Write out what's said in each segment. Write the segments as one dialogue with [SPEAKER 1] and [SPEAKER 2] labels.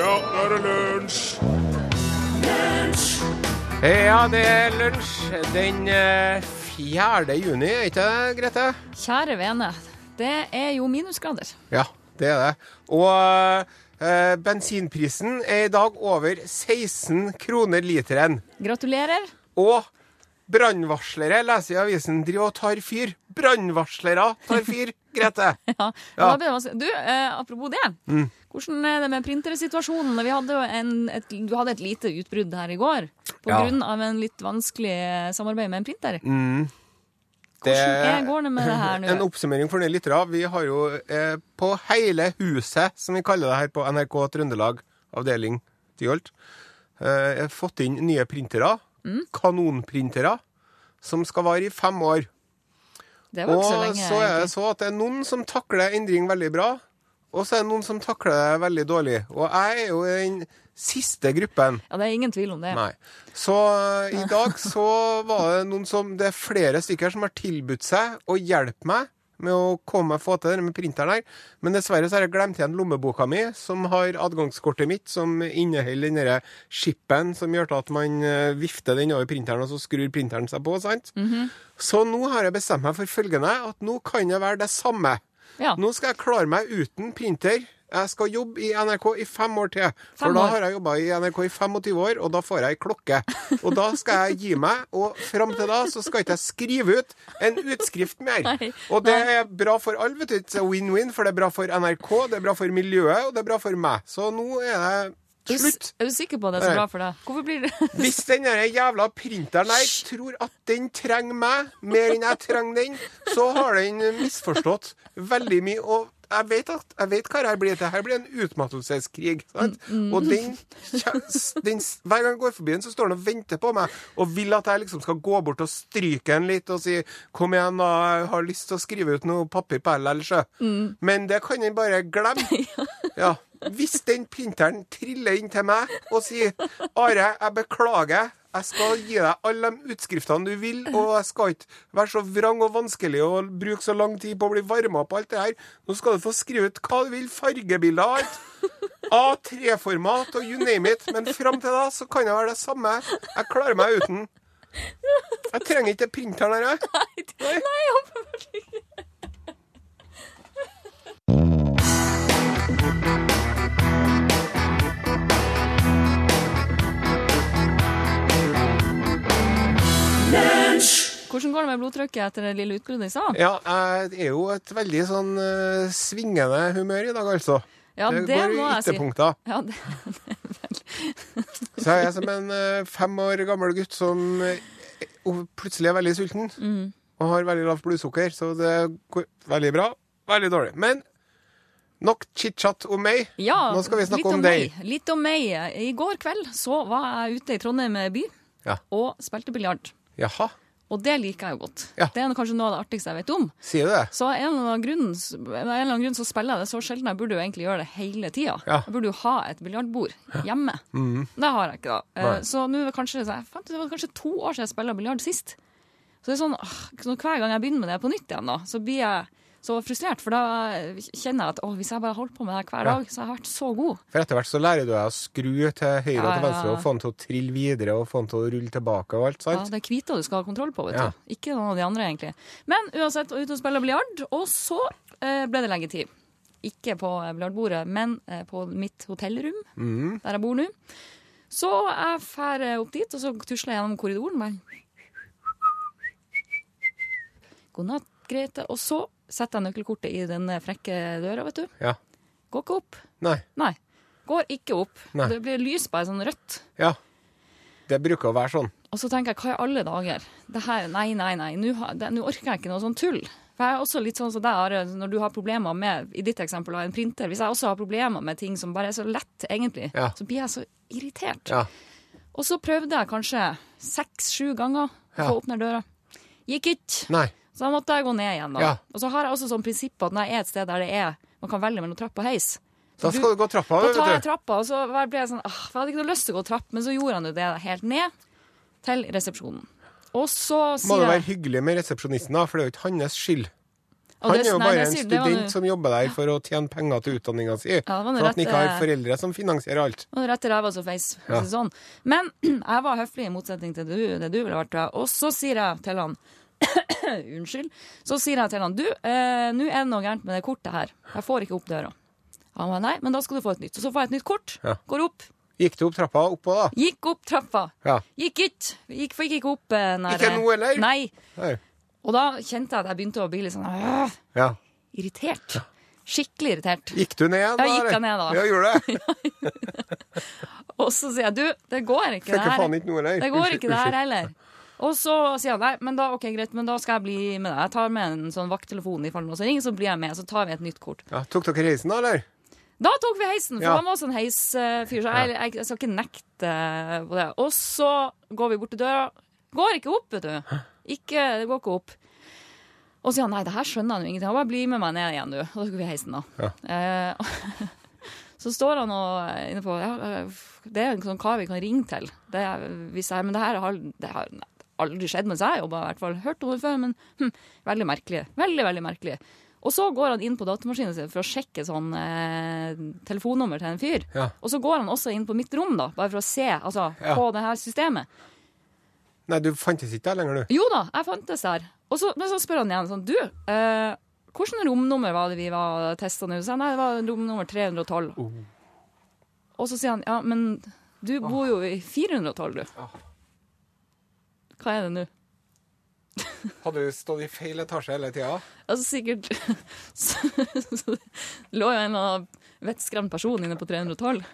[SPEAKER 1] Ja, nå er det lunsj!
[SPEAKER 2] Ja, det er lunsj den eh, 4. juni, er ikke det, Grete?
[SPEAKER 3] Kjære vene, det er jo minusgrader.
[SPEAKER 2] Ja, det er det. Og eh, bensinprisen er i dag over 16 kroner literen.
[SPEAKER 3] Gratulerer.
[SPEAKER 2] Og brannvarslere, leser jeg i avisen, driver og tar fyr. Brannvarslere tar fyr, Grete.
[SPEAKER 3] Ja.
[SPEAKER 2] Ja.
[SPEAKER 3] Du, eh, apropos det. Hvordan er det med printersituasjonen? Vi hadde en, et, du hadde et lite utbrudd her i går på
[SPEAKER 2] Ja.
[SPEAKER 3] av en litt vanskelig eh, samarbeid med en printer.
[SPEAKER 2] Det
[SPEAKER 3] Hvordan går det med det her nå?
[SPEAKER 2] En oppsummering for nye lyttere. Vi har jo eh, på hele huset, som vi kaller det her på NRK Trøndelag, avdeling Tyholt, eh, fått inn nye printere.
[SPEAKER 3] Mm.
[SPEAKER 2] Kanonprintere. Som skal vare i fem år.
[SPEAKER 3] Det var ikke så lenge.
[SPEAKER 2] så er det så at det er noen som takler endring veldig bra, og så er det noen som takler det veldig dårlig. Og jeg er jo i den siste gruppen.
[SPEAKER 3] Ja, det er ingen tvil om det.
[SPEAKER 2] Nei. Så eh, i dag så var det noen som Det er flere stykker som har tilbudt seg å hjelpe meg med å komme og få til det med printeren her. Men dessverre så har jeg glemt igjen lommeboka mi, som har adgangskortet mitt, som inneholder den derre chipen som gjør at man eh, vifter den over printeren, og så skrur printeren seg på. sant? Så nå har jeg bestemt meg for følgende, at nå kan det være det samme.
[SPEAKER 3] Ja.
[SPEAKER 2] Nå skal jeg klare meg uten printer. Jeg skal jobbe i NRK i fem år til. For da har jeg jobba i NRK i 25 år, og da får jeg ei klokke. Og da skal jeg gi meg, og fram til da så skal ikke jeg skrive ut en utskrift mer.
[SPEAKER 3] Nei.
[SPEAKER 2] Og det er bra for alle, vet du. Win-win, for det er bra for NRK, det er bra for miljøet, og det er bra for meg. Så nå er det slutt.
[SPEAKER 3] er du sikker på at det så bra for deg? Hvorfor blir det
[SPEAKER 2] Hvis den jævla printeren her tror at den trenger meg mer enn jeg trenger den, så har den misforstått veldig mye. Og jeg vet, at, jeg vet hva det her blir. Det her blir en utmattelseskrig. Sant? Og den, den Hver gang jeg går forbi den, så står den og venter på meg og vil at jeg liksom skal gå bort og stryke den litt og si 'Kom igjen, da. Jeg har lyst til å skrive ut noe papir på LL', sjø. mm. Men det kan den bare glemme. Ja. Hvis den printeren triller inn til meg og sier 'Are, jeg beklager'. Jeg skal gi deg alle de utskriftene du vil, og jeg skal ikke være så vrang og vanskelig og bruke så lang tid på å bli varma på alt det her. Nå skal du få skrive ut hva du vil, fargebilder og alt. A3-format og you name it. Men fram til da så kan det være det samme. Jeg klarer meg uten. Jeg trenger ikke printeren her, jeg.
[SPEAKER 3] Nei, åpenbart ikke. Hvordan går det med blodtrykket etter det lille utbruddet i stad?
[SPEAKER 2] Ja, jeg er jo et veldig sånn uh, svingende humør i dag, altså.
[SPEAKER 3] Ja, det,
[SPEAKER 2] går i
[SPEAKER 3] må jeg si.
[SPEAKER 2] ytterpunkter.
[SPEAKER 3] Ja, det,
[SPEAKER 2] Så jeg er som en uh, fem år gammel gutt som uh, plutselig er veldig sulten.
[SPEAKER 3] Mm.
[SPEAKER 2] Og har veldig lavt blodsukker, så det går veldig bra. Veldig dårlig. Men nok chit-chat om meg.
[SPEAKER 3] ja,
[SPEAKER 2] Nå skal vi snakke
[SPEAKER 3] litt
[SPEAKER 2] om deg.
[SPEAKER 3] Litt om meg. I går kveld så var jeg ute i Trondheim by
[SPEAKER 2] Ja.
[SPEAKER 3] og spilte biljard.
[SPEAKER 2] Jaha,
[SPEAKER 3] Og det liker jeg jo godt.
[SPEAKER 2] Ja.
[SPEAKER 3] Det er kanskje noe av det artigste jeg vet om.
[SPEAKER 2] sier du det?
[SPEAKER 3] Så av en eller annen grunn, så spiller jeg det så sjelden. Jeg burde jo egentlig gjøre det hele tida.
[SPEAKER 2] Ja.
[SPEAKER 3] Jeg burde jo ha et biljardbord hjemme. Det har jeg ikke, da. Eh,
[SPEAKER 2] Nei.
[SPEAKER 3] Så nå kanskje, så jeg fant det var kanskje to år siden jeg spilte biljard sist. Så det er sånn, så hver gang jeg begynner med det på nytt igjen, da, så blir jeg så frustrert. For da kjenner jeg at å, hvis jeg bare holdt på med det hver hver
[SPEAKER 2] Ja.
[SPEAKER 3] dag, så har jeg vært så god.
[SPEAKER 2] For etter hvert så lærer du deg å skru til høyre og til venstre og få den til å trille videre og få den til å rulle tilbake og alt,
[SPEAKER 3] Ja, det er hvita du skal ha kontroll på, vet du. Ikke noen av de andre, egentlig. Men uansett, ute og spille biljard. Og så eh, ble det leggetid. Ikke på eh, biljardbordet, men eh, på mitt hotellrom,
[SPEAKER 2] Mm.
[SPEAKER 3] der jeg bor nå. Så jeg drar eh, opp dit, og så tusler jeg gjennom korridoren. Bare. God natt, Grete. Og så setter jeg nøkkelkortet i den frekke døra, vet du.
[SPEAKER 2] Ja.
[SPEAKER 3] Går ikke opp.
[SPEAKER 2] Nei.
[SPEAKER 3] Nei. Går ikke opp.
[SPEAKER 2] Nei.
[SPEAKER 3] Det blir lys på ei sånn rødt.
[SPEAKER 2] Ja. Det bruker å være sånn.
[SPEAKER 3] Og så tenker jeg, hva i alle dager? Det her, nei, nei, nei, nå orker jeg ikke noe sånn tull. For jeg er også litt sånn som deg, Are, når du har problemer med, i ditt eksempel, en printer. Hvis jeg også har problemer med ting som bare er så lett, egentlig,
[SPEAKER 2] Ja.
[SPEAKER 3] så blir jeg så irritert.
[SPEAKER 2] Ja.
[SPEAKER 3] Og så prøvde jeg kanskje seks-sju ganger å
[SPEAKER 2] Ja.
[SPEAKER 3] åpne døra. Gikk ikke.
[SPEAKER 2] Nei.
[SPEAKER 3] Så da måtte jeg gå ned igjen. da.
[SPEAKER 2] Ja.
[SPEAKER 3] Og så har jeg også sånn prinsipp at når jeg er et sted der det er, man kan velge mellom trapp og heis,
[SPEAKER 2] Da skal du gå trappa,
[SPEAKER 3] da tar jeg trappa, og så ble jeg sånn ah, Jeg hadde ikke noe lyst til å gå trapp, men så gjorde han jo det helt ned til resepsjonen. Og så sier
[SPEAKER 2] Må det
[SPEAKER 3] være
[SPEAKER 2] hyggelig med resepsjonisten, da, for det er jo ikke hans skyld. Han er jo bare en
[SPEAKER 3] det var
[SPEAKER 2] student som jobber der for å tjene penger til utdanninga si.
[SPEAKER 3] Ja,
[SPEAKER 2] for at han ikke har
[SPEAKER 3] eh,
[SPEAKER 2] foreldre som finansierer alt.
[SPEAKER 3] Og rett i ræva som feis. Sånn. Men jeg var høflig i motsetning til du, det du ville vært. Og så sier jeg til han Unnskyld. Så sier jeg til han du, eh, nå er det noe gærent med det kortet her. Jeg får ikke opp døra. Han var nei, men da skal du få et nytt. Og så får jeg et nytt kort.
[SPEAKER 2] Ja.
[SPEAKER 3] Går opp.
[SPEAKER 2] Gikk du opp trappa oppå, da?
[SPEAKER 3] Gikk opp trappa.
[SPEAKER 2] Ja.
[SPEAKER 3] Gikk ikke. Gikk, fikk ikke opp eh, den
[SPEAKER 2] Ikke nå, eller?
[SPEAKER 3] Nei.
[SPEAKER 2] Nei.
[SPEAKER 3] Og da kjente jeg at jeg begynte å bli litt sånn øh,
[SPEAKER 2] Ja.
[SPEAKER 3] irritert. Skikkelig irritert.
[SPEAKER 2] Gikk du ned igjen,
[SPEAKER 3] Ja, gikk jeg ned da.
[SPEAKER 2] Ja, gjorde det?
[SPEAKER 3] Og så sier jeg du, det går ikke
[SPEAKER 2] Fikk
[SPEAKER 3] det her.
[SPEAKER 2] faen ikke noe?
[SPEAKER 3] Det går ikke det her heller. Og så sier han nei, men da, ok, greit, men da skal jeg bli med deg. Jeg tar med en sånn vakttelefon i fallen og så ringer, så blir jeg med. Så tar vi et nytt kort.
[SPEAKER 2] Ja, tok dere reisen, da, eller?
[SPEAKER 3] Da tok vi heisen, for
[SPEAKER 2] Ja.
[SPEAKER 3] han var også en heisfyr, så jeg, jeg, jeg skal ikke nekte på det. Og så går vi bort til døra. Går ikke opp, vet du. Ikke, det går ikke opp. Og så sier han nei, det her skjønner han jo ingenting. Han bare bli med meg ned igjen, du. Og da tok vi heisen, da.
[SPEAKER 2] Ja.
[SPEAKER 3] Eh, så står han og inne på ja, Det er en sånn kar vi kan ringe til. Det er, hvis jeg, men det her har, det har aldri skjedd mens jeg jobba, i hvert fall. Hørt om det før, men hm, veldig merkelig. Veldig, veldig merkelig. Og så går han inn på datamaskinen sin for å sjekke sånn eh, telefonnummer til en fyr.
[SPEAKER 2] Ja.
[SPEAKER 3] Og så går han også inn på mitt rom, da, bare for å se altså,
[SPEAKER 2] Ja.
[SPEAKER 3] på det her systemet.
[SPEAKER 2] Nei, du fantes ikke der lenger, du.
[SPEAKER 3] Jo da, jeg fantes der. Og så, men så spør han igjen sånn Du, eh, hvilket romnummer var det vi var testa nå? Så nei, det var romnummer 312. Og så sier han ja, men du bor jo i 412, du. Hva er det nå?
[SPEAKER 2] Hadde du stått i feil etasje hele tida?
[SPEAKER 3] Altså sikkert så, lå jo en vettskremt person inne på 312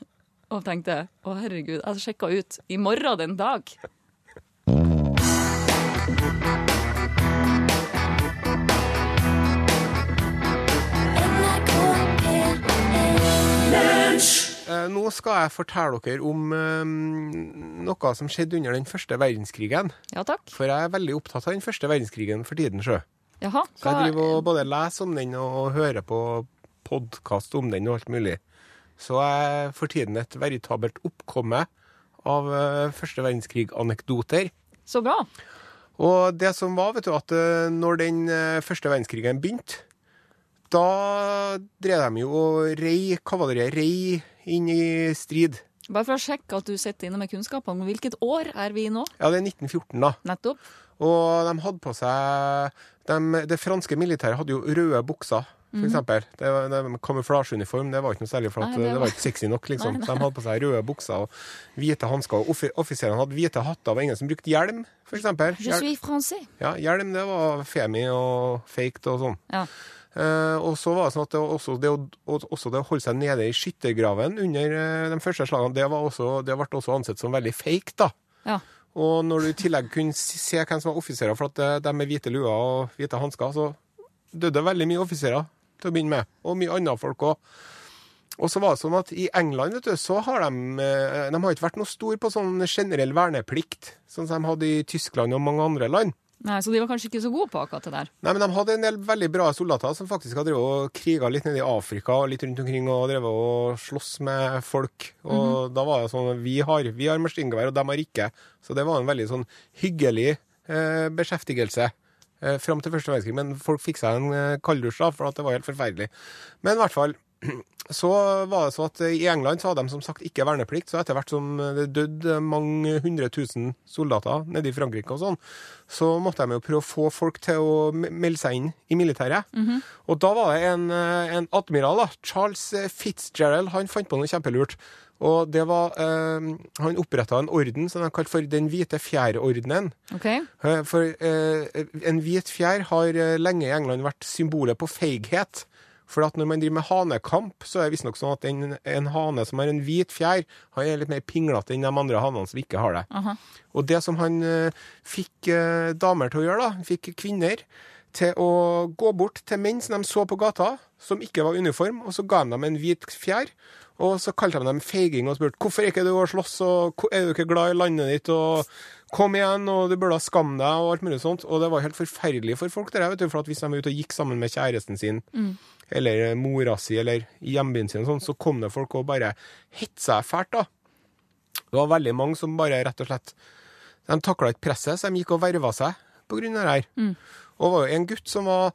[SPEAKER 3] og tenkte å herregud, jeg sjekka ut i morgen den dag.
[SPEAKER 2] Eh, nå skal jeg fortelle dere om eh, noe som skjedde under den første verdenskrigen.
[SPEAKER 3] Ja takk.
[SPEAKER 2] For jeg er veldig opptatt av den første verdenskrigen for tiden, sjø.
[SPEAKER 3] Jaha.
[SPEAKER 2] Så jeg driver og både leser om den og hører på podkast om den og alt mulig. Så jeg er for tiden et veritabelt oppkomme av eh, første verdenskrig-anekdoter.
[SPEAKER 3] Så bra.
[SPEAKER 2] Og det som var, vet du, at når den eh, første verdenskrigen begynte, da drev de jo og rei, kavaleriet rei inn i strid.
[SPEAKER 3] Bare for å sjekke at du sitter inne med kunnskap om hvilket år er vi i nå.
[SPEAKER 2] Ja, det er 1914, da.
[SPEAKER 3] Nettopp.
[SPEAKER 2] Og de hadde på seg de, Det franske militæret hadde jo røde bukser, for eksempel. Det, det, kamuflasjeuniform det var ikke noe særlig, for
[SPEAKER 3] det
[SPEAKER 2] det,
[SPEAKER 3] var-
[SPEAKER 2] ikke sexy nok, liksom.
[SPEAKER 3] Nei, nei.
[SPEAKER 2] De hadde på seg røde bukser og hvite hansker. Og offi- offiserene hadde hvite hatter. og ingen som brukte hjelm, for eksempel.
[SPEAKER 3] Je suis français.
[SPEAKER 2] Ja, hjelm det var femi og faked og sånn.
[SPEAKER 3] Ja.
[SPEAKER 2] Eh, og så var det sånn at det, også, det, å, også det å holde seg nede i skyttergraven under eh, de første slagene, det, var også, det ble også ansett som veldig fake, da.
[SPEAKER 3] ja.
[SPEAKER 2] Og når du i tillegg kunne se hvem som var offiserer, for at eh, de med hvite luer og hvite hansker, så døde veldig mye offiserer til å begynne med. Og mye andre folk òg. Og så var det sånn at i England, vet du, så har de De har ikke vært noe stor på sånn generell verneplikt, sånn som de hadde i Tyskland og mange andre land.
[SPEAKER 3] Nei, Så de var kanskje ikke så gode på akkurat det der.
[SPEAKER 2] Nei, men de hadde en del veldig bra soldater som faktisk har drevet og kriga litt nede i Afrika og litt rundt omkring og drevet og slåss med folk. Og da var det sånn Vi har, vi har maskingevær, og de har ikke. Så det var en veldig sånn hyggelig eh, beskjeftigelse eh, fram til første verdenskrig. Men folk fikk seg en eh, kalddusj, da, for at det var helt forferdelig. Men i hvert fall så var det så at I England så hadde de som sagt ikke verneplikt, så etter hvert som det døde mange hundre tusen soldater nede i Frankrike og sånn, så måtte de jo prøve å få folk til å melde seg inn i militæret. Og da var det en, eh, en admiral, da, Charles Fitzgerald, han fant på noe kjempelurt. Og det var eh, Han oppretta en orden som de kalte for Den hvite fjærordenen.
[SPEAKER 3] OK?
[SPEAKER 2] Eh, For eh, en hvit fjær har eh, lenge i England vært symbolet på feighet. For at når man driver med hanekamp, så er det visstnok sånn at en, en hane som har en hvit fjær, han er litt mer pinglete enn de andre hanene som ikke har det.
[SPEAKER 3] Aha.
[SPEAKER 2] Og det som han eh, fikk eh, damer til å gjøre, da, fikk kvinner til å gå bort til menn som de så på gata, som ikke var uniform, og så ga de dem en hvit fjær. Og så kalte de dem feiging og spurte hvorfor er ikke du har slåss, og er du ikke glad i landet ditt, og kom igjen, og du burde ha skamme deg, og alt mulig sånt. Og det var helt forferdelig for folk, det der, vet du, for at hvis de var ute og gikk sammen med kjæresten sin, eller mora si, eller hjembyen sin, sånn, så kom det folk og bare hetsa fælt, da. Det var veldig mange som bare rett og slett De takla ikke presset, så de gikk og verva seg på grunn av det her. Og det var jo en gutt som var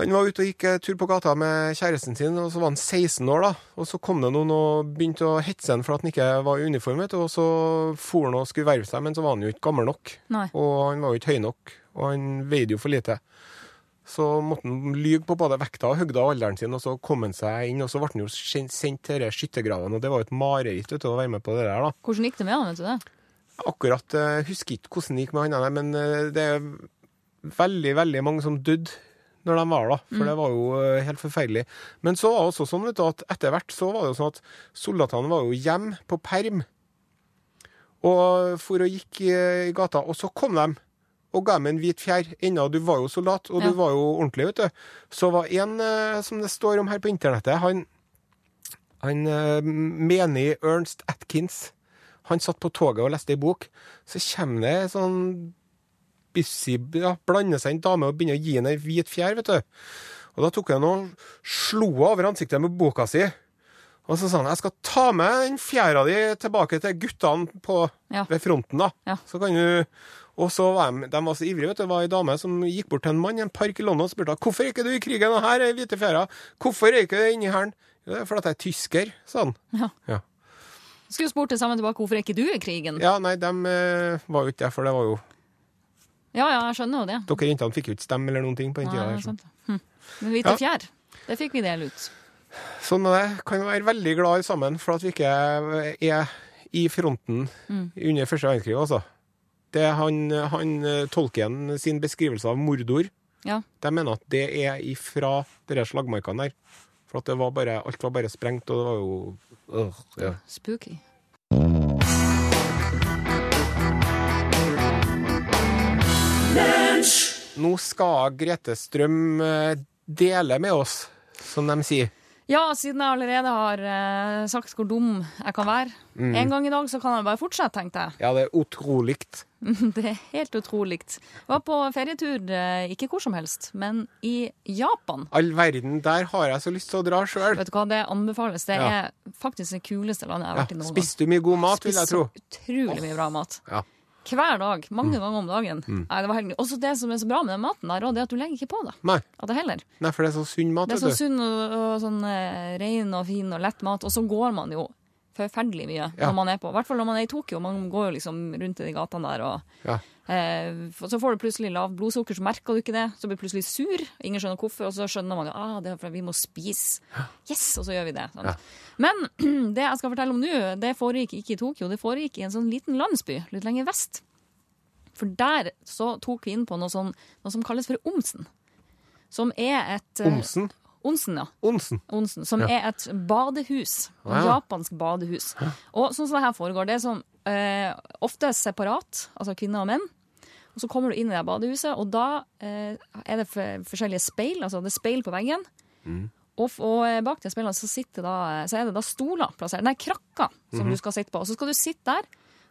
[SPEAKER 2] Han var ute og gikk eh, tur på gata med kjæresten sin, og så var han 16 år, da. Og så kom det noen og begynte å hetse han for at han ikke var i uniform. Og så for han og skulle verve seg, men så var han jo ikke gammel nok.
[SPEAKER 3] Nei.
[SPEAKER 2] Og han var jo ikke høy nok, og han veide jo for lite. Så måtte han lyge på både vekta og høgda og alderen sin, og så kom han seg inn, og så ble han jo sendt til skyttergravene, og det var jo et mareritt vet du, å være med på det der, da.
[SPEAKER 3] Hvordan gikk det med han, vet du det?
[SPEAKER 2] Akkurat jeg husker ikke hvordan det gikk med han, men eh, det er veldig, veldig mange som døde når de var da, for det var jo eh, helt forferdelig. Men så var det også sånn vet du, at etter hvert så var det jo sånn at soldatene var jo hjemme på perm, og for og gikk i, gata, og så kom de og ga dem en hvit fjær, enda du var jo soldat, og
[SPEAKER 3] Ja.
[SPEAKER 2] du var jo ordentlig, vet du. Så var en, eh, som det står om her på internettet, han, han eh, menig Ernst Atkins, han satt på toget og leste ei bok, så kommer det sånn busy, ja, blander seg en dame og begynner å gi henne ei hvit fjær, vet du. Og da tok han og slo henne over ansiktet med boka si. Og så sa han jeg skal ta med den fjæra di tilbake til guttene på,
[SPEAKER 3] Ja.
[SPEAKER 2] ved fronten, da.
[SPEAKER 3] Ja.
[SPEAKER 2] Så kan du Og så var de, de var så ivrige, vet du. Det var ei dame som gikk bort til en mann i en park i London og spurte hvorfor er ikke du i krigen, og her er hvite fjæra. Hvorfor er ikke du inni hæren? Jo, det er fordi jeg er tysker, sa han.
[SPEAKER 3] Ja.
[SPEAKER 2] Ja.
[SPEAKER 3] Skulle spurt det samme tilbake, hvorfor er ikke du i krigen?
[SPEAKER 2] Ja, nei, de eh, var jo ikke det, for det var jo
[SPEAKER 3] Ja, ja, jeg skjønner jo det.
[SPEAKER 2] Dere jentene fikk jo ikke stemme eller noen ting på den
[SPEAKER 3] Nei,
[SPEAKER 2] tida.
[SPEAKER 3] er sant. Hm. Men hvite
[SPEAKER 2] Ja.
[SPEAKER 3] fjær, det fikk vi dele ut.
[SPEAKER 2] Sånn er det. Kan være veldig glad sammen for at vi ikke er i fronten
[SPEAKER 3] Mm.
[SPEAKER 2] under første verdenskrig, altså. Det han, han eh, sin beskrivelse av mordor.
[SPEAKER 3] Ja.
[SPEAKER 2] De mener at det er ifra de slagmarkene der. For at det var bare, alt var bare sprengt, og det var jo øh, ja.
[SPEAKER 3] Spooky.
[SPEAKER 2] Nå skal Grete Strøm eh, dele med oss, som de sier.
[SPEAKER 3] Ja, siden jeg allerede har eh, sagt hvor dum jeg kan være
[SPEAKER 2] Mm.
[SPEAKER 3] en gang i dag, så kan jeg bare fortsette, tenkte jeg.
[SPEAKER 2] Ja, det er utrolig.
[SPEAKER 3] Det er helt utrolig. Jeg var på ferietur, eh, ikke hvor som helst, men i Japan.
[SPEAKER 2] All verden, der har jeg så lyst til å dra sjøl.
[SPEAKER 3] Vet du hva, det anbefales. Det
[SPEAKER 2] Ja.
[SPEAKER 3] er faktisk det kuleste landet jeg har
[SPEAKER 2] Ja,
[SPEAKER 3] vært i noen gang.
[SPEAKER 2] spiste du mye god mat, vil jeg tro.
[SPEAKER 3] Spiste utrolig mye bra mat.
[SPEAKER 2] Ja.
[SPEAKER 3] Hver dag. Mange
[SPEAKER 2] Mm.
[SPEAKER 3] ganger om dagen. Nei, det var helt... Også det som er så bra med den maten der, og det er at du legger ikke på deg
[SPEAKER 2] Nei,
[SPEAKER 3] av det heller.
[SPEAKER 2] nei, for det er så sunn mat,
[SPEAKER 3] Det er
[SPEAKER 2] vet
[SPEAKER 3] så
[SPEAKER 2] du.
[SPEAKER 3] sunn og, og sånn eh, ren og fin og lett mat, og så går man jo forferdelig mye
[SPEAKER 2] Ja.
[SPEAKER 3] når man er på. I hvert fall når man er i Tokyo. Man går jo liksom rundt i de gatene der og
[SPEAKER 2] Ja.
[SPEAKER 3] eh, Så får du plutselig lavt blodsukker, så merker du ikke det. Så blir du plutselig sur. Ingen skjønner hvorfor, og så skjønner man jo ah, det er fordi vi må spise. Yes, og så gjør vi det.
[SPEAKER 2] Ja.
[SPEAKER 3] Men det jeg skal fortelle om nå, det foregikk ikke i Tokyo. Det foregikk i en sånn liten landsby litt lenger vest. For der så tok vi inn på noe, sånn, noe som kalles for Omsen. Som er et eh,
[SPEAKER 2] Omsen.
[SPEAKER 3] Onsen, ja.
[SPEAKER 2] Onsen.
[SPEAKER 3] Onsen, som er et badehus.
[SPEAKER 2] Ah, ja.
[SPEAKER 3] japansk badehus. Og sånn som det her foregår, det er sånn eh, ofte separat, altså kvinner og menn. Og så kommer du inn i det badehuset, og da eh, er det for, forskjellige speil. Altså det er speil på veggen. Og, og eh, bak de speilene så, da, så er det da stoler plassert. Nei, krakker som du skal sitte på. Og så skal du sitte der,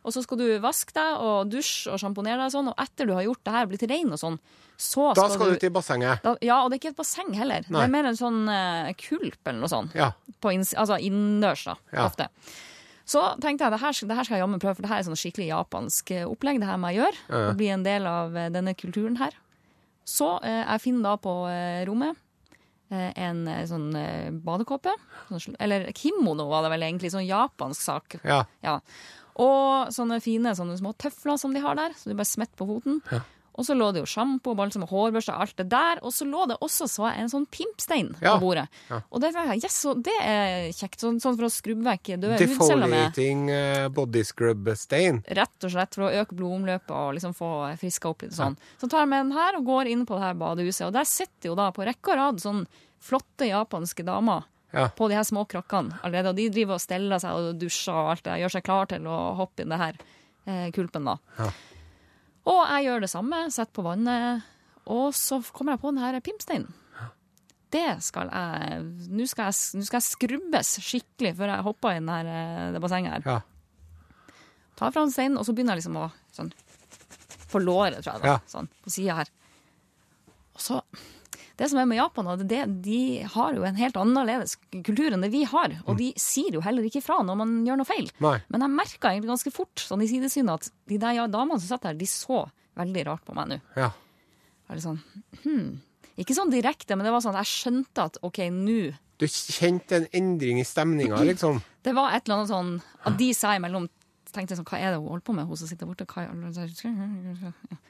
[SPEAKER 3] og så skal du vaske deg og dusje og sjamponere deg og sånn. Og etter du har gjort det her, blitt rein og sånn, så
[SPEAKER 2] Da
[SPEAKER 3] skal,
[SPEAKER 2] du, du til bassenget.
[SPEAKER 3] da, Ja, og det er ikke et basseng heller.
[SPEAKER 2] Nei.
[SPEAKER 3] Det er mer en sånn uh, kulp eller noe sånt
[SPEAKER 2] Ja.
[SPEAKER 3] på inns altså innendørs, da,
[SPEAKER 2] Ja.
[SPEAKER 3] ofte. Så tenkte jeg det her, det her skal jeg jammen prøve, for det her er sånn skikkelig japansk eh, opplegg. Det her må jeg gjøre,
[SPEAKER 2] Ja.
[SPEAKER 3] og bli en del av eh, denne kulturen her. Så uh, jeg finner da på uh, rommet en sånn badekåpe, sånn, eller kimono var det vel egentlig, sånn japansk sak.
[SPEAKER 2] ja.
[SPEAKER 3] Ja. Og sånne fine sånne små tøfler som de har der, som du bare smetter på foten.
[SPEAKER 2] Ja.
[SPEAKER 3] Og så lå det jo sjampo, balsam og hårbørste, alt det der. Og så lå det også så en sånn pimpstein
[SPEAKER 2] Ja.
[SPEAKER 3] på bordet.
[SPEAKER 2] Ja.
[SPEAKER 3] Og det, yes, så det er kjekt, sånn, sånn for å skrubbe vekk døde hudceller med.
[SPEAKER 2] Defoliating uh, body scrub-stain.
[SPEAKER 3] Rett og slett for å øke blodomløpet og liksom få friska opp litt sånn. Så tar jeg med den her og går inn på det her badehuset, og der sitter jo da på rekke og rad sånn flotte japanske damer
[SPEAKER 2] Ja.
[SPEAKER 3] på de her små krakkene allerede. Og de driver og steller seg og dusjer og alt det. Gjør seg klar til å hoppe i det her eh, kulpen, da.
[SPEAKER 2] Ja.
[SPEAKER 3] Og jeg gjør det samme. Setter på vannet. Og så kommer jeg på den her pimpsteinen. Det skal jeg Nå skal jeg, skal jeg skrubbes skikkelig før jeg hopper i den her, eh, det bassenget her.
[SPEAKER 2] Ja.
[SPEAKER 3] Tar fram steinen, og så begynner jeg liksom å sånn På låret, tror jeg. da. Sånn, på sida her. Og så Det som er med Japan, og det, de har jo en helt annerledes kultur enn det vi har. Og de sier jo heller ikke fra når man gjør noe feil.
[SPEAKER 2] Nei.
[SPEAKER 3] Men jeg merka egentlig ganske fort sånn i sidesynet at de der ja, damene som satt der, de så veldig rart på meg nå.
[SPEAKER 2] Ja.
[SPEAKER 3] Sånn, hmm. Ikke sånn direkte, men det var sånn at jeg skjønte at OK, nå
[SPEAKER 2] Du kjente en endring i stemninga, liksom?
[SPEAKER 3] Det var et eller annet sånn at de seg imellom tenkte sånn, hva er det hun holder på med, hun som sitter borte? Hva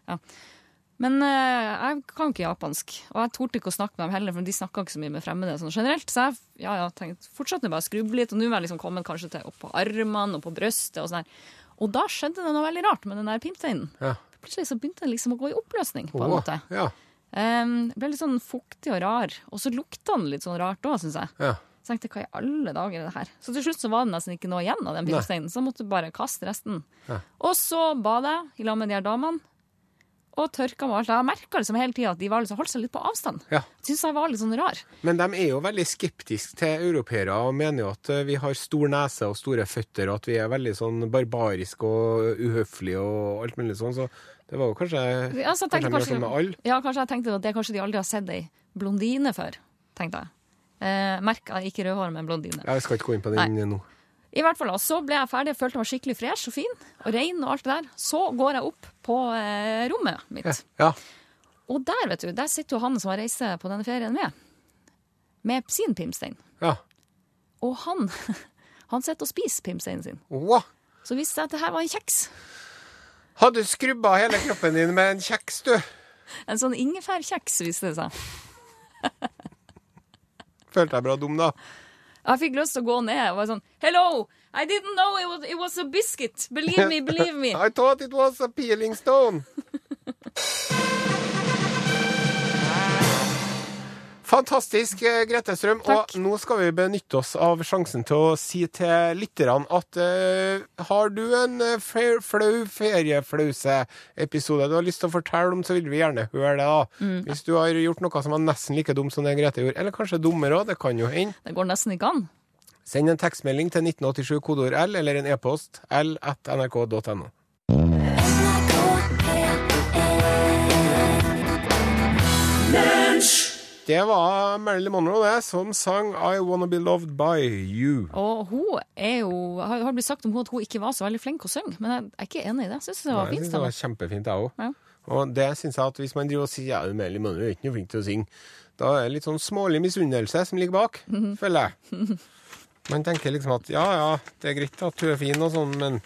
[SPEAKER 3] ja. Men eh, jeg kan ikke japansk, og jeg torde ikke å snakke med dem heller, for de snakka ikke så mye med fremmede sånn generelt. Så jeg ja, ja, tenkte, fortsatt bare å skruble litt, og nå var jeg liksom kommet kanskje til opp på armene og på brystet. Og sånn her. Og da skjedde det noe veldig rart med den der pimpsteinen.
[SPEAKER 2] Ja.
[SPEAKER 3] Plutselig så begynte den liksom å gå i oppløsning, på en måte.
[SPEAKER 2] Ja.
[SPEAKER 3] Um, ble litt sånn fuktig og rar, og så lukta den litt sånn rart òg, syns jeg.
[SPEAKER 2] ja.
[SPEAKER 3] Så tenkte jeg, hva i alle dager er det her? Så til slutt så var det nesten ikke noe igjen av den pimpsteinen, så jeg måtte bare kaste resten.
[SPEAKER 2] Ja.
[SPEAKER 3] Og så bad jeg i lag med de her damene, og tørka meg. Jeg merka liksom hele tida at de var liksom, holdt seg litt på avstand.
[SPEAKER 2] Ja.
[SPEAKER 3] Syns jeg var litt sånn rar.
[SPEAKER 2] Men de er jo veldig skeptiske til europeere og mener jo at eh, vi har stor nese og store føtter, og at vi er veldig sånn barbariske og uhøflige og alt mulig sånn. Så det var jo kanskje,
[SPEAKER 3] Ja, så
[SPEAKER 2] kanskje,
[SPEAKER 3] kanskje,
[SPEAKER 2] sånn med alle.
[SPEAKER 3] ja, kanskje jeg tenkte at det kanskje de aldri har sett ei blondine før, tenkte jeg. Eh, Merka ikke rødhår, men blondine.
[SPEAKER 2] Jeg skal ikke gå inn på den nå.
[SPEAKER 3] I hvert fall, Så ble jeg ferdig, følte meg skikkelig fresh og fin og ren. og alt det der. Så går jeg opp på eh, rommet mitt.
[SPEAKER 2] Ja.
[SPEAKER 3] Og der vet du, der sitter jo han som jeg reiser på denne ferien med. Med sin pimstein.
[SPEAKER 2] ja.
[SPEAKER 3] Og han han sitter og spiser pimsteinen sin.
[SPEAKER 2] Wow.
[SPEAKER 3] Så viste det seg at det her var en kjeks.
[SPEAKER 2] Hadde skrubba hele kroppen din med en kjeks, du?
[SPEAKER 3] En sånn ingefærkjeks, viste det seg.
[SPEAKER 2] Følte jeg bra dum, da?
[SPEAKER 3] Jeg fikk lyst til å gå ned og være sånn Hello! I didn't know it was, it was a biscuit! Believe me, believe me!
[SPEAKER 2] I thought it was a peeling stone. Fantastisk, eh, Grete Strøm.
[SPEAKER 3] Takk.
[SPEAKER 2] Og nå skal vi benytte oss av sjansen til å si til lytterne at uh, har du en eh, flau ferieflause-episode du har lyst til å fortelle om, så vil vi gjerne høre det. da.
[SPEAKER 3] Mm.
[SPEAKER 2] Hvis du har gjort noe som var nesten like dumt som det Grete gjorde, eller kanskje dummere òg, det kan jo hende.
[SPEAKER 3] Det går nesten ikke an.
[SPEAKER 2] Send en tekstmelding til 1987 kodeord L, eller en e-post l at nrk.no. Det var Marilyn Monroe det, som sang I Wanna Be Loved By You.
[SPEAKER 3] Og hun er jo har, blitt sagt om hun at hun ikke var så veldig flink å synge, men jeg er ikke enig i det. Jeg syns det var
[SPEAKER 2] Nei,
[SPEAKER 3] fint.
[SPEAKER 2] synes det var kjempefint, jeg òg.
[SPEAKER 3] Ja.
[SPEAKER 2] Og det syns jeg at hvis man driver og sier ja, Marilyn Monroe er ikke noe flink til å synge, da er det litt sånn smålig misunnelse som ligger bak,
[SPEAKER 3] Mhm.
[SPEAKER 2] føler jeg. Man tenker liksom at ja, ja, det er greit at hun er fin og sånn, men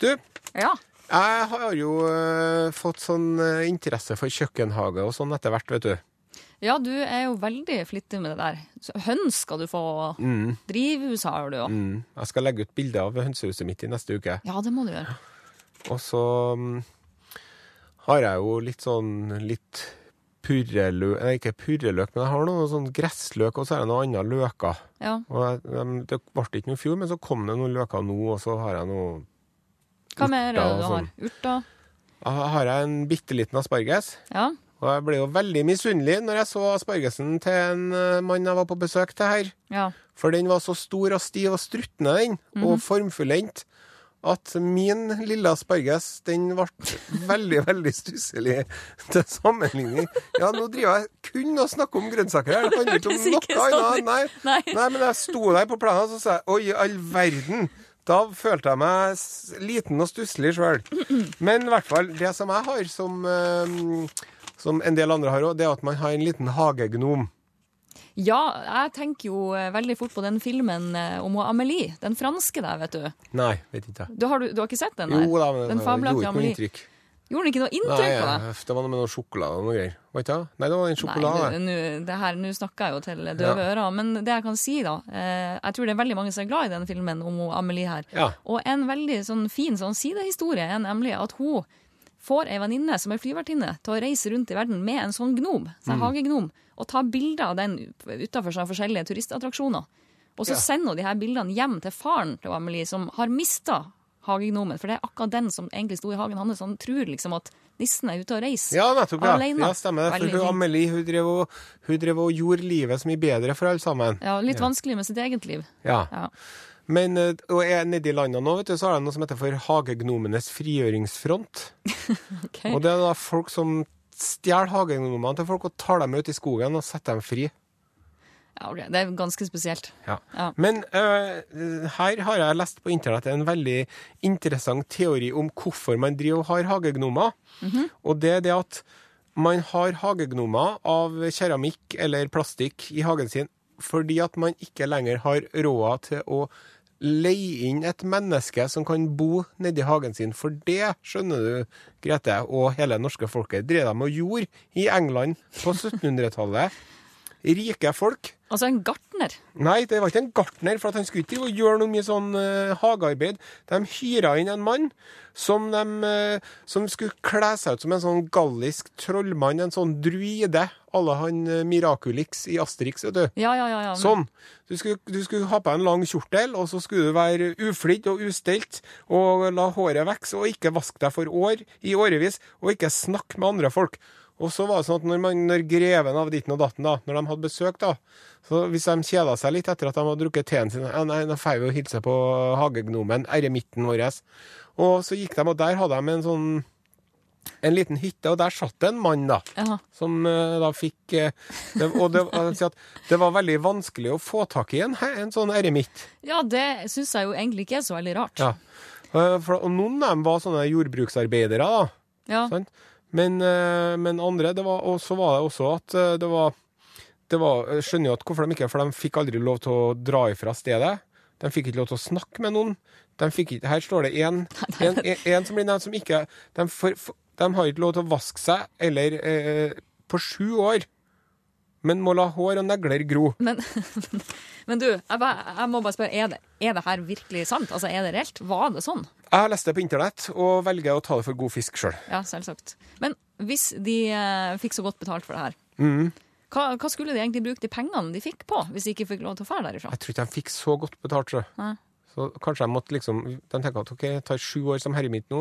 [SPEAKER 2] du,
[SPEAKER 3] Ja.
[SPEAKER 2] jeg har jo øh, fått sånn øh, interesse for kjøkkenhage og sånn etter hvert, vet du.
[SPEAKER 3] Ja, du er jo veldig flittig med det der. Så Høns skal du få,
[SPEAKER 2] Mm,
[SPEAKER 3] drivhus har du jo.
[SPEAKER 2] mm. Jeg skal legge ut bilde av hønsehuset mitt i neste uke.
[SPEAKER 3] Ja, det må du gjøre.
[SPEAKER 2] Og så mm, har jeg jo litt sånn litt purreløk Nei, ikke purreløk, men jeg har noe sånn gressløk, og så er det noen andre løker.
[SPEAKER 3] Ja.
[SPEAKER 2] Jeg, det ble ikke noe i fjor, men så kom det noen løker nå, og så har jeg noe
[SPEAKER 3] Hva mer er det du har?
[SPEAKER 2] sånn.
[SPEAKER 3] Urter?
[SPEAKER 2] Jeg har jeg en bitte liten asparges.
[SPEAKER 3] Ja.
[SPEAKER 2] Og jeg ble jo veldig misunnelig når jeg så aspargesen til en eh, mann jeg var på besøk til her.
[SPEAKER 3] ja.
[SPEAKER 2] For den var så stor og stiv og struttende, den, og formfullendt, at min lille asparges, den ble veldig, veldig stusselig til sammenligning. Ja, nå driver jeg kun og snakker om grønnsaker her. Det handler ikke om noe
[SPEAKER 3] sånn
[SPEAKER 2] annet. Nei.
[SPEAKER 3] Nei.
[SPEAKER 2] Nei, men jeg sto der på planen og så sa jeg, oi, i all verden. Da følte jeg meg liten og stusslig sjøl. Men i hvert fall, det som jeg har, som, eh, som en del andre har òg, det er at man har en liten hagegnom.
[SPEAKER 3] ja, jeg tenker jo eh, veldig fort på den filmen eh, om Amelie. Den franske der, vet du.
[SPEAKER 2] Nei, vet ikke jeg.
[SPEAKER 3] Du har, du, har ikke sett den? der?
[SPEAKER 2] Jo da, men
[SPEAKER 3] den
[SPEAKER 2] gjorde ikke noe inntrykk.
[SPEAKER 3] Gjorde den ikke noe inntrykk på deg?
[SPEAKER 2] det var noe med noe sjokolade og noe greier. Var ikke det? Nei, det var en sjokolade.
[SPEAKER 3] Nei, det her, nå snakker jeg jo til døve ører. Men det jeg kan si, da eh, Jeg tror det er veldig mange som er glad i den filmen om Amelie her.
[SPEAKER 2] Ja.
[SPEAKER 3] Og en veldig sånn fin sånn sidehistorie er nemlig at hun får ei venninne som er flyvertinne, til å reise rundt i verden med en sånn gnom,
[SPEAKER 2] Mm.
[SPEAKER 3] sånn hagegnom, og ta bilder av den utafor forskjellige turistattraksjoner. Og så
[SPEAKER 2] Ja.
[SPEAKER 3] sender hun de her bildene hjem til faren til Amelie, som har mista hagegnomen. For det er akkurat den som egentlig sto i hagen hans. Han tror liksom at nissen er ute og reiser.
[SPEAKER 2] Ja, nettopp. Ja,
[SPEAKER 3] Alene.
[SPEAKER 2] ja stemmer det. For hun. Amelie hun drev, og, hun drev og gjorde livet så mye bedre for alle sammen.
[SPEAKER 3] Ja, litt vanskelig med sitt eget liv.
[SPEAKER 2] Ja.
[SPEAKER 3] Ja.
[SPEAKER 2] Men eh, og er nede i landet nå, vet du, så har de noe som heter for Hagegnomenes frigjøringsfront.
[SPEAKER 3] okay.
[SPEAKER 2] Og det er da folk som stjeler hagegnomene til folk og tar dem ut i skogen og setter dem fri.
[SPEAKER 3] Ja, okay. Det er ganske spesielt.
[SPEAKER 2] Ja.
[SPEAKER 3] Ja.
[SPEAKER 2] Men uh, her har jeg lest på internett en veldig interessant teori om hvorfor man driver og har hagegnomer. Og det er det at man har hagegnomer av keramikk eller plastikk i hagen sin fordi at man ikke lenger har råd til å leie inn et menneske som kan bo nedi hagen sin. For det, skjønner du, Grete, og hele norske folket, drev de og gjorde i England på 1700-tallet. Rike folk.
[SPEAKER 3] Altså en gartner.
[SPEAKER 2] Nei, det var ikke en gartner, for at han skulle ikke gjøre noe mye sånn uh, hagearbeid. De hyra inn en mann som, de, uh, som skulle kle seg ut som en sånn gallisk trollmann, en sånn druide la han uh, Miraculix i Asterix, vet du.
[SPEAKER 3] Ja, ja, ja. ja.
[SPEAKER 2] Sånn. Du skulle, du skulle ha på en lang kjortel, og så skulle du være uflidd og ustelt, og la håret vokse, og ikke vaske deg for år i årevis, og ikke snakke med andre folk. Og så var det sånn at når, man, når greven av ditten og datten, da, når de hadde besøk, da, så hvis de kjeda seg litt etter at de hadde drukket teen sin, ja, nei, da får vi jo hilse på hagegnomen, eremitten vår. Og så gikk de, og der hadde de en sånn en liten hytte, og der satt det en mann, da
[SPEAKER 3] Aha.
[SPEAKER 2] som uh, da fikk uh, det, Og det, at det var veldig vanskelig å få tak i en, en sånn eremitt.
[SPEAKER 3] ja, det syns jeg jo egentlig ikke er så veldig rart.
[SPEAKER 2] Ja. Uh, For, og noen av dem var sånne jordbruksarbeidere, da.
[SPEAKER 3] Ja.
[SPEAKER 2] Sant? Men, eh, men andre det var, Og så var det også at eh, det var, det var Jeg skjønner jo at hvorfor de ikke For de fikk aldri lov til å dra ifra stedet. De fikk ikke lov til å snakke med noen. De fikk ikke, her står det en, en, en, en som blir nevnt som ikke de, for, de har ikke lov til å vaske seg eller eh, på sju år. Men må la hår og negler gro.
[SPEAKER 3] Men, men du, jeg, bare, jeg må bare spørre, er det, er det her virkelig sant? Altså, Er det reelt? Var det sånn?
[SPEAKER 2] Jeg har lest det på internett og velger å ta det for god fisk sjøl.
[SPEAKER 3] Ja, selvsagt. Men hvis de eh, fikk så godt betalt for det her,
[SPEAKER 2] Mm.
[SPEAKER 3] hva, hva skulle de egentlig bruke de pengene de fikk på, hvis de ikke fikk lov til å fære derifra?
[SPEAKER 2] Jeg tror ikke de fikk så godt betalt. Så. Så kanskje de måtte liksom De tenker at OK, jeg tar sju år som herremitt nå.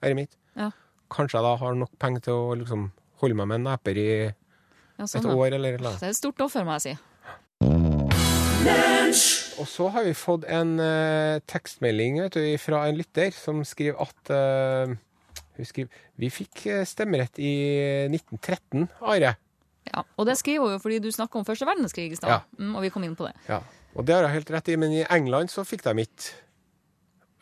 [SPEAKER 2] Herremitt.
[SPEAKER 3] Ja.
[SPEAKER 2] Kanskje jeg da har nok penger til å liksom holde meg med neper i
[SPEAKER 3] Ja,
[SPEAKER 2] et
[SPEAKER 3] sånn, et
[SPEAKER 2] år eller noe.
[SPEAKER 3] Det er et stort offer, må jeg si.
[SPEAKER 2] Og så har vi fått en uh, tekstmelding vet du, fra en lytter som skriver at uh, Hun skriver Vi fikk eh, stemmerett i 1913, Are.
[SPEAKER 3] Ja, og det skriver hun jo fordi du snakker om første verdenskrig i stad,
[SPEAKER 2] Ja.
[SPEAKER 3] mm, og vi kom inn på det.
[SPEAKER 2] Ja, og det har jeg helt rett i, men i England så fikk de ikke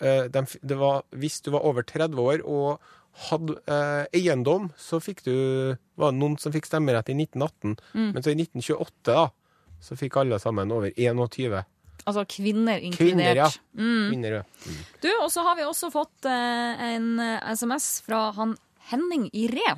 [SPEAKER 2] Uh, de, det var, Hvis du var over 30 år og hadde eh, eiendom, så fikk du var det noen som fikk stemmerett i 1918. Men så i 1928 da, så fikk alle sammen over 21.
[SPEAKER 3] Altså kvinner inkludert.
[SPEAKER 2] Kvinner, ja.
[SPEAKER 3] Mm.
[SPEAKER 2] Kvinner, ja.
[SPEAKER 3] Du, og så har vi også fått eh, en eh, SMS fra han Henning i Re.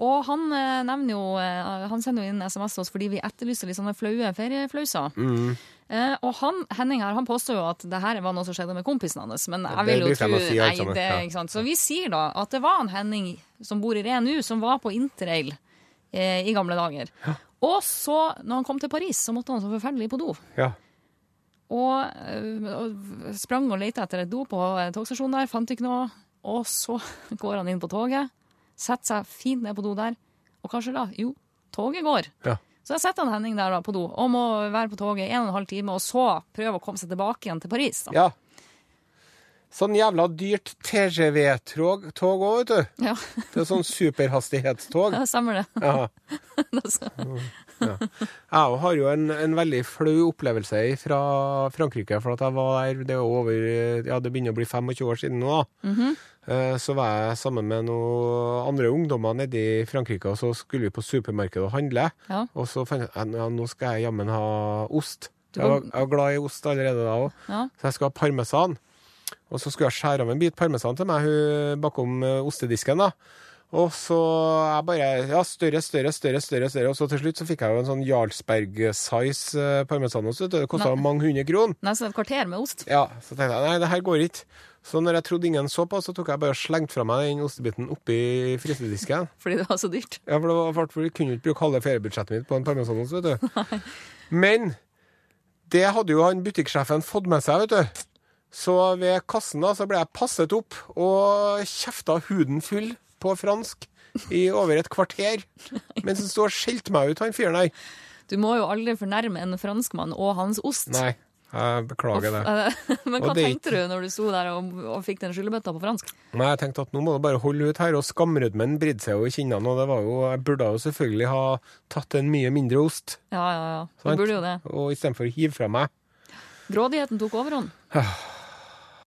[SPEAKER 3] Og han eh, nevner jo eh, Han sender jo inn SMS til oss fordi vi etterlyser litt sånne flaue ferieflauser.
[SPEAKER 2] Mm.
[SPEAKER 3] Eh, og han, Henning her, han påstår jo at det her var noe som skjedde med kompisen hans. Men jeg vil jo tro
[SPEAKER 2] si
[SPEAKER 3] nei, det,
[SPEAKER 2] ja.
[SPEAKER 3] ikke sant? Så vi sier da at det var en Henning som bor i Re nå, som var på interrail eh, i gamle dager. Og så, når han kom til Paris, så måtte han så forferdelig på do.
[SPEAKER 2] ja.
[SPEAKER 3] Og, øh, og sprang og lette etter et do på eh, togstasjonen der, fant ikke noe. Og så går han inn på toget, setter seg fint ned på do der. Og hva skjer da? Jo, toget går.
[SPEAKER 2] Ja.
[SPEAKER 3] Så jeg setter han Henning der da på do, og må være på toget i en og en halv time, og så prøve å komme seg tilbake igjen til Paris. da.
[SPEAKER 2] ja. Sånn jævla dyrt TGV-tog tog òg, vet du.
[SPEAKER 3] Ja,
[SPEAKER 2] Det er sånn superhastighetstog.
[SPEAKER 3] ja stemmer det.
[SPEAKER 2] Ja. Ja. Jeg har jo en, en veldig flau opplevelse fra Frankrike. For at jeg var der det er over Ja, det begynner å bli 25 år siden nå. Mm -hmm. Så var jeg sammen med noen andre ungdommer nede i Frankrike, og så skulle vi på supermarkedet og handle.
[SPEAKER 3] Ja.
[SPEAKER 2] Og så fant jeg at ja, nå skal jeg jammen ha ost. Jeg var, jeg var glad i ost allerede da òg,
[SPEAKER 3] ja.
[SPEAKER 2] så jeg skulle ha parmesan. Og så skulle jeg skjære av en bit parmesan til meg hun bakom eh, ostedisken. da. Og så jeg bare Ja, større, større, større, større. større. Og så til slutt så fikk jeg jo en sånn Jarlsberg-size eh, parmesanost. Det kosta mange hundre kroner.
[SPEAKER 3] Nesten et kvarter med ost.
[SPEAKER 2] Ja, Så tenkte jeg nei, det her går ikke. Så når jeg trodde ingen så på, så tok jeg bare og slengte fra meg den ostebiten oppi frysedisken.
[SPEAKER 3] Fordi det var så dyrt.
[SPEAKER 2] Ja, for det var for for jeg kunne ikke bruke halve feriebudsjettet mitt på en parmesanost, vet du. Men det hadde jo han butikksjefen fått med seg, vet du. Så ved kassen da, så ble jeg passet opp og kjefta huden full på fransk i over et kvarter. Mens han sto og skjelte meg ut, han fyren der.
[SPEAKER 3] Du må jo aldri fornærme en franskmann og hans ost.
[SPEAKER 2] Nei, jeg beklager det.
[SPEAKER 3] Eh, Men hva
[SPEAKER 2] det
[SPEAKER 3] tenkte du når du sto der og, og fikk den skyllebøtta på fransk?
[SPEAKER 2] Nei, jeg tenkte at nå må du bare holde ut her, og skamrødmen bridde seg jo i kinnene, og det var jo, jeg burde jo selvfølgelig ha tatt en mye mindre ost,
[SPEAKER 3] Ja, ja, ja. Du burde jo det.
[SPEAKER 2] og istedenfor å hive fra meg.
[SPEAKER 3] Grådigheten tok overhånd.